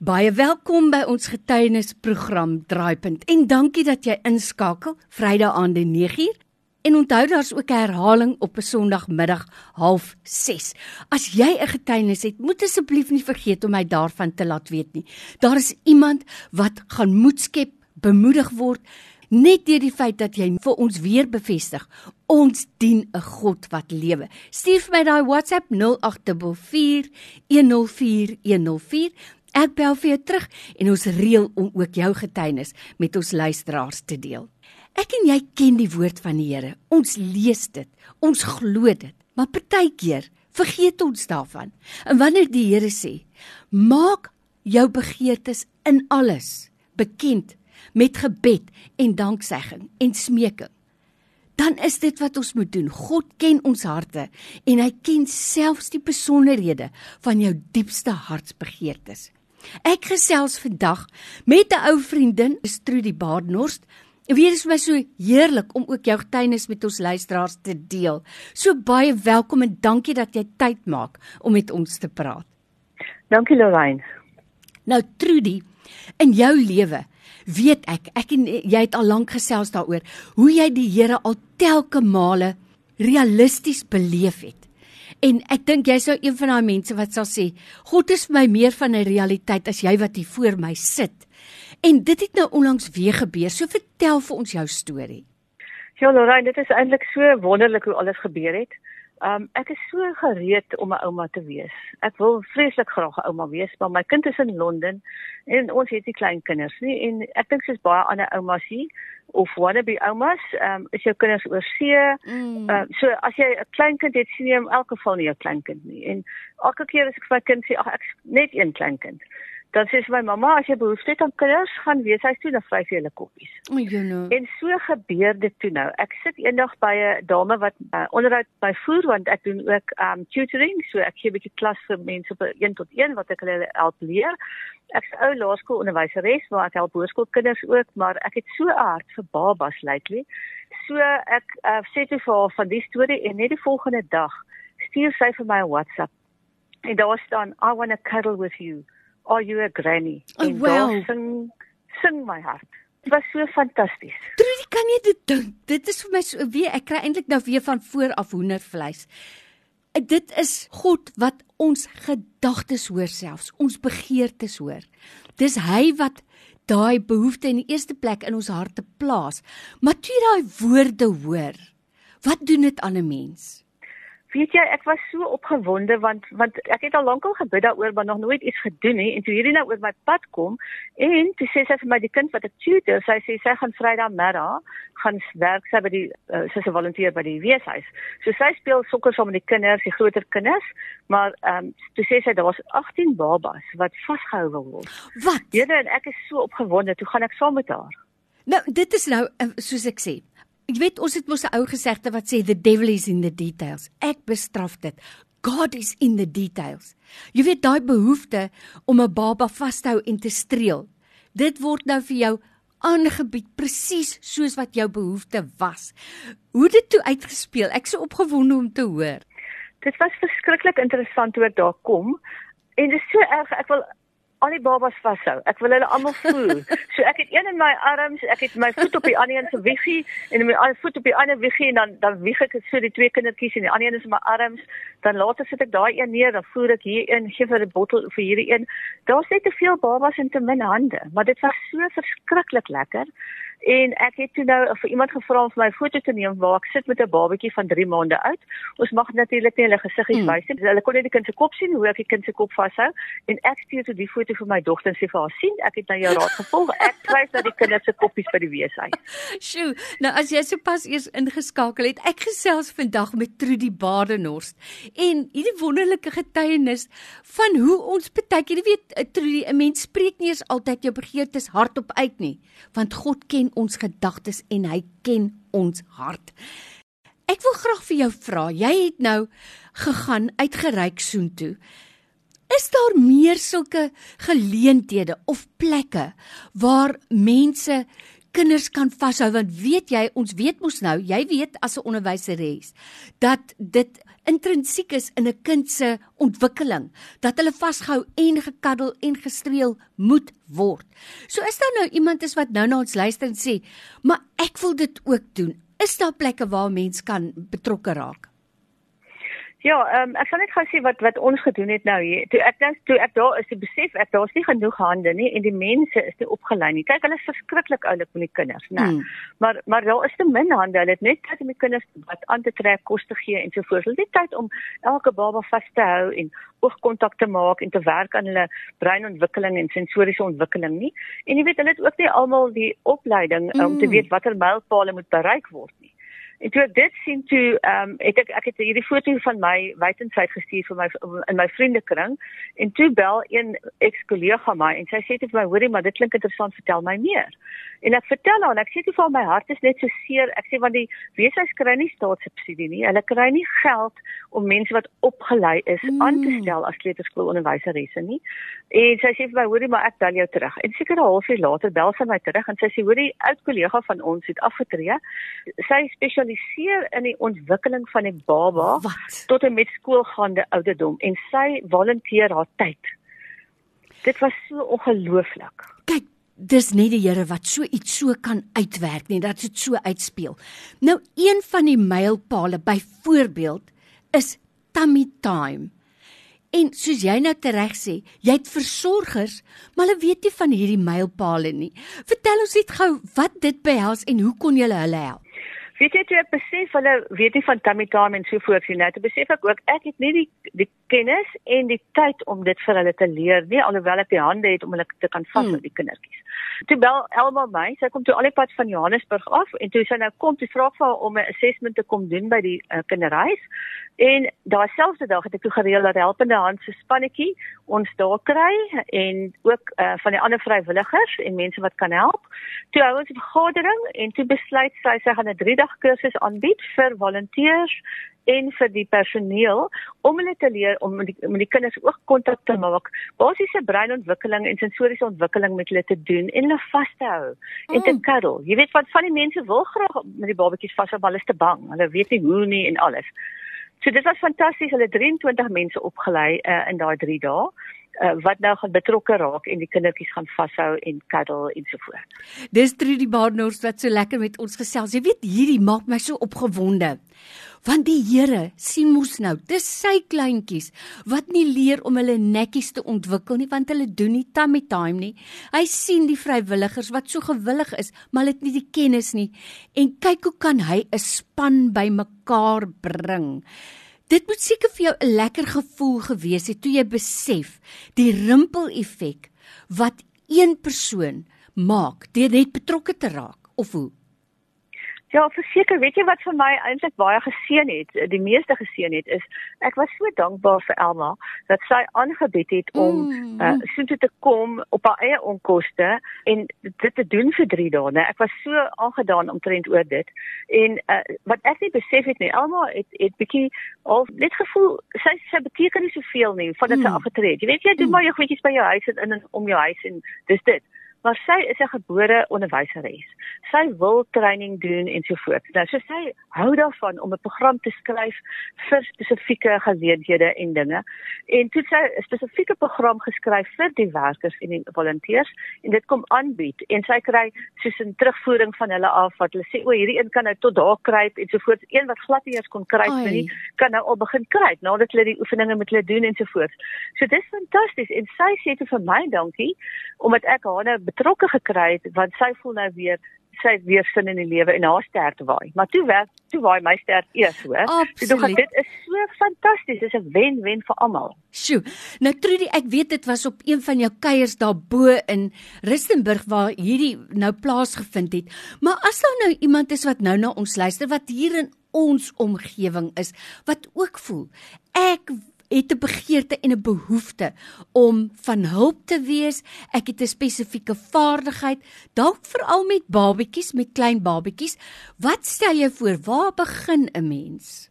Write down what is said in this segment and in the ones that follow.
Baie welkom by ons getuienisprogram Draaipunt en dankie dat jy inskakel Vrydag aand die 9uur. En onthou daar's ook 'n herhaling op 'n Sondagmiddag 06:30. As jy 'n getuienis het, moet asseblief nie vergeet om my daarvan te laat weet nie. Daar is iemand wat gaan moed skep, bemoedig word net deur die feit dat jy vir ons weer bevestig ons dien 'n God wat lewe. Stuur vir my daai WhatsApp 0844 104 104 Ek bel vir jou terug en ons reël om ook jou getuienis met ons luisteraars te deel. Ek en jy ken die woord van die Here. Ons lees dit, ons glo dit, maar partykeer vergeet ons daarvan. En wanneer die Here sê, maak jou begeertes in alles bekend met gebed en danksegging en smeking. Dan is dit wat ons moet doen. God ken ons harte en hy ken selfs die besonderhede van jou diepste hartsbegeertes. Ek gesels vandag met 'n ou vriendin, Strudie Baardnorst. Weer is my so heerlik om ook jou getuienis met ons luisteraars te deel. So baie welkom en dankie dat jy tyd maak om met ons te praat. Dankie Lorraine. Nou Trudie, in jou lewe weet ek, ek en jy het al lank gesels daaroor hoe jy die Here al telke male realisties beleef het. En ek dink jy sou een van daai mense wat sal sê, God is vir my meer van 'n realiteit as jy wat hier voor my sit. En dit het nou onlangs weer gebeur. So vertel vir ons jou storie. Ja, Lorraine, dit is eintlik so wonderlik hoe alles gebeur het. Um ek is so gereed om 'n ouma te wees. Ek wil vreeslik graag 'n ouma wees, maar my kind is in Londen en ons het nie klein kinders nie en ek dink soos baie ander oumas hier of wannabe oumas, um is jou kinders oor see. Mm. Um so as jy 'n klein kind het, sien jy in elk geval nie jou klein kind nie. En elke keer as ek vir my kind sê, ag ek net een klein kind dan sê my mamma as jy behoefte het aan kinders gaan wees hy toe na vryf julle koppies. O, oh, know. En so gebeur dit toe nou. Ek sit eendag by 'n dame wat uh, onderhoud by voer want ek doen ook um tutoring, so ek gee 'n bietjie klas vir mense op 1 tot 1 wat ek hulle help leer. Ek's ou laerskoolonderwyseres, maar ek help hoërskoolkinders ook, maar ek het so 'n hart vir babas lately. So ek uh, sê toe vir haar van die storie en net die volgende dag stuur sy vir my 'n WhatsApp. En daar staan I want to cuddle with you. Are you a granny? Oh, en wow. sing sing my hart. Dit was so fantasties. Trudy, kan jy dit dink? Dit is vir my so weer ek kry eintlik nou weer van voor af hoendervleis. Dit is God wat ons gedagtes hoor selfs, ons begeertes hoor. Dis hy wat daai behoefte in die eerste plek in ons harte plaas. Maar toe jy daai woorde hoor, wat doen dit aan 'n mens? Weet jy, ek was so opgewonde want want ek het al lankal gebid daaroor maar nog nooit iets gedoen nie en toe hierdie nou oor my pad kom en toe sê sy vir my die kind wat ek tutor, sy sê sy gaan Vrydag middag gaan werk sy by die uh, sy's 'n volunteer by die weeshuis. So sy speel sokker saam met die kinders, die groter kinders, maar ehm um, toe sê sy daar was 18 babas wat vasgehou wil word. Wat? Jene en ek is so opgewonde, toe gaan ek saam met haar. Nou, dit is nou eh, soos ek sê, Jy weet ons het mos 'n ou gesegde wat sê the devil is in the details. Ek bestraf dit. God is in the details. Jy weet daai behoefte om 'n baba vas te hou en te streel. Dit word nou vir jou aangebied presies soos wat jou behoefte was. Hoe dit toe uitgespeel. Ek so opgewonde om te hoor. Dit was verskriklik interessant hoe dit daar kom. En dit is so erg. Ek wil al die babas vashou. Ek wil hulle almal voel. So ek het een in my arms, ek het my voet op die ander een se wiggie en my ander voet op die ander wiggie en dan dan wieg ek so die twee kindertjies en die ander een is in my arms. Dan later sit ek daai een neer, dan voer ek hier een, gee vir 'n bottel vir hierdie een. Daar's net te veel babas en te min hande, maar dit was so verskriklik lekker. En ek het toe nou vir iemand gevra om vir my foto te neem waar ek sit met 'n babatjie van 3 maande oud. Ons mag natuurlik nie hulle gesiggies hmm. wys nie. Hulle kon net die kind se kop sien hoe ek die kind se kop vashou en ek stuur toe die foto vir my dogter en sê vir haar: "Sien, ek het nou jou raad gevolg. Ek wys dat die kinders se koppies by die weeshuis." Sjoe, nou as jy sopas eers ingeskakel het, ek gesels vandag met Trudy Badenhorst en hierdie wonderlike getuienis van hoe ons baie keer, weet, eh, Trudy, 'n mens spreek nie eens altyd jou begeertes hardop uit nie, want God ken ons gedagtes en hy ken ons hart. Ek wil graag vir jou vra, jy het nou gegaan uitgereik soontoe. Is daar meer sulke geleenthede of plekke waar mense kinders kan vashou want weet jy ons weet mos nou jy weet as 'n onderwyseres dat dit intrinsiek is in 'n kind se ontwikkeling dat hulle vasgehou en gekaddel en gestreel moet word. So is daar nou iemand is wat nou na ons luister en sê, "Maar ek wil dit ook doen." Is daar plekke waar mens kan betrokke raak? Ja, ehm um, ek gaan net gou sê wat wat ons gedoen het nou hier. Toe ek dink toe ek daar is, die besef ek daar's nie genoeg hande nie en die mense is nie opgelei nie. Kyk, hulle is verskriklik oulik met die kinders, né? Mm. Maar maar daar is te min hande. Hulle het net tyd om die kinders wat aan te trek, kos te gee en so voort. Hulle het nie tyd om elke baba vas te hou en oogkontak te maak en te werk aan hulle breinontwikkeling en sensoriese ontwikkeling nie. En jy weet, hulle het ook nie almal die opleiding mm. om te hmm. weet watter mylpale moet bereik word nie. En toe ek dit sien toe ehm um, het ek ek het hierdie foto van my wydensheid gestuur vir my in my vriendekring en toe bel een eks-kollega my en sy sê dit vir my hoorie maar dit klink interessant vertel my meer. En ek vertel haar en ek sê toe vir my hart is net so seer. Ek sê want die weeshuis kry nie staatssubsidie nie. Hulle kry nie geld om mense wat opgelei is mm. aan te stel as kleuterskoolonderwyseresse nie. En sy sê vir my hoorie maar ek bel jou terug. En seker 'n halfuur later bel sy my terug en sy sê hoorie oud kollega van ons het afgetree. Sy spesialis spesialiseer in die ontwikkeling van 'n baba wat? tot en met skoolgaande ouderdom en sy volunteer haar tyd. Dit was so ongelooflik. Kyk, dis nie die Here wat so iets so kan uitwerk nie, dat dit so uitspeel. Nou een van die mylpale byvoorbeeld is tummy time. En soos jy nou tereg sê, jy het versorgers, maar hulle weet nie van hierdie mylpale nie. Vertel ons net gou wat dit behels en hoe kon jy hulle help? Weet jy toe ek besef hulle weet nie van tummy time en so voort nie. Nou, toe besef ek ook ek het nie die die kennis en die tyd om dit vir hulle te leer nie, alhoewel ek die hande het om hulle te kan vas met hmm. die kindertjies. Toe bel Elma my, sy kom toe al die pad van Johannesburg af en toe sy nou kom, toe vra ek vir haar om 'n assessment te kom doen by die uh, kinderhuis. En daai selfde dag het ek toe gereël dat helpende hand se spannetjie ons daar kry en ook uh, van die ander vrywilligers en mense wat kan help. Toe hou ons 'n vergadering en toe besluit sy sy gaan 'n 3 dag kursus aanbied vir volonteërs en vir die personeel om hulle te leer om met die, met die kinders ook kontak te maak, basiese breinontwikkeling en sensoriese ontwikkeling met hulle te doen en hulle vas te hou en te mm. cuddle. Jy weet wat van die mense wil graag met die babatjies vashou, maar hulle is te bang. Hulle weet nie hoe nie en alles. So dit was fantasties. Hulle 23 mense opgelei uh, in daai 3 dae uh, wat nou gaan betrokke raak en die kindertjies gaan vashou en cuddle en so voort. Dis Trudy Barnard wat so lekker met ons gesels. Jy weet hierdie maak my so opgewonde. Want die Here sien mos nou, dis sy kleintjies wat nie leer om hulle netjies te ontwikkel nie want hulle doen nie tummy time nie. Hy sien die vrywilligers wat so gewillig is, maar hulle het nie die kennis nie. En kyk hoe kan hy 'n span bymekaar bring. Dit moet seker vir jou 'n lekker gevoel gewees het toe jy besef die rimpel-effek wat een persoon maak deur net betrokke te raak of hoe Ja, verseker, weet jy wat vir my eintlik baie geseën het, die meeste geseën het is ek was so dankbaar vir Elma dat sy aangebied het om mm. uh, soontoe te kom op haar eie onkoste en dit te doen vir 3 dae, né? Ek was so aangedaan omtrent oor dit. En uh, wat ek nie besef het nie, Elma het het bietjie al net gevoel sy sy beteken nie soveel nie van dit mm. sy afgetree het. Jy weet jy doen mm. maar jou goedjies by jou huis en in om jou huis en dis dit maar sy is 'n gebore onderwyseres. Sy wil training doen en so voort. Nou so sy hou daarvan om 'n program te skryf vir spesifieke geleenthede en dinge. En toe sy 'n spesifieke program geskryf vir die werkers en die volonteërs en dit kom aanbied en sy kry soos 'n terugvoering van hulle af wat hulle sê o, hierdie een kan nou tot daar kruip en so voort. Een wat glad nie eens kon kruip nie, kan nou al begin kruip nadat hulle die oefeninge met hulle doen en so voort. So dis fantasties en sy sê te vir my dankie omdat ek haar nou betrokke gekry het want sy voel nou weer sy weer sin in die lewe en haar ster waai. Maar toe werk toe waai my ster eers, hoor. So dit is so fantasties. Dit is 'n wen-wen vir almal. Sjoe. Nou Trudy, ek weet dit was op een van jou kuiers daarbo in Rustenburg waar hierdie nou plaasgevind het. Maar as daar nou iemand is wat nou na ons luister wat hier in ons omgewing is wat ook voel ek het 'n begeerte en 'n behoefte om van hulp te wees. Ek het 'n spesifieke vaardigheid, dalk veral met babetjies, met klein babetjies. Wat stel jy voor? Waar begin 'n mens?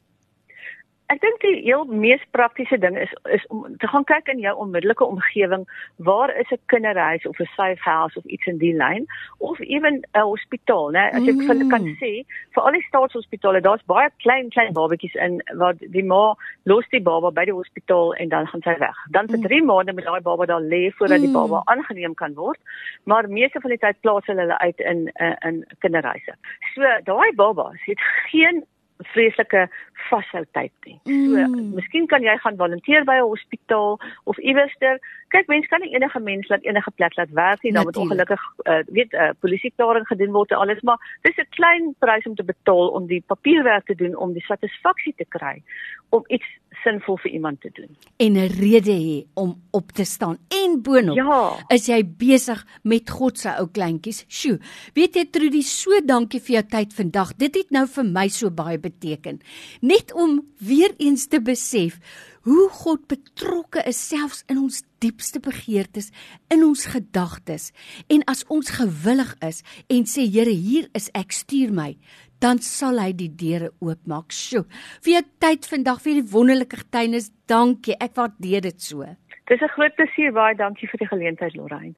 Ek dink die heel mees praktiese ding is is om te gaan kyk in jou onmiddellike omgewing, waar is 'n kinderhuis of 'n safe house of iets in die lyn of ewen 'n hospitaal, né? As ek mm. vir kan sê, vir al die staatshospitale, daar's baie klein klein babatjies in waar die ma los die baba by die hospitaal en dan gaan sy weg. Dan vir 3 mm. maande moet daai baba daar lê voordat die baba mm. aangeneem kan word, maar meeste van die tyd plaas hulle hulle uit in in, in kinderhuise. So daai baba het geen vreeslike vashou tyd nie. So, mm. miskien kan jy gaan volunteer by 'n hospitaal of iewerster. Kyk, mens kan nie enige mens laat enige plek laat werk nie, dan moet ongelukkig uh, weet 'n uh, polisieklaring gedoen word en alles, maar dis 'n klein prys om te betaal om die papierwerk te doen om die satisfaksie te kry om iets sinvol vir iemand te doen. En 'n rede hê om op te staan. En boonop ja. is jy besig met God se ou kleintjies. Sjoe. Weet jy Trudy, so dankie vir jou tyd vandag. Dit het nou vir my so baie beteken. Net om weer eens te besef hoe God betrokke is selfs in ons diepste begeertes, in ons gedagtes. En as ons gewillig is en sê Here, hier is ek, stuur my, dan sal hy die deure oopmaak. Sjoe. Vir jou tyd vandag vir die wonderlike getuienis. Dankie. Ek waardeer dit so. Dis 'n groot plesier. Baie dankie vir die geleentheid, Lorraine.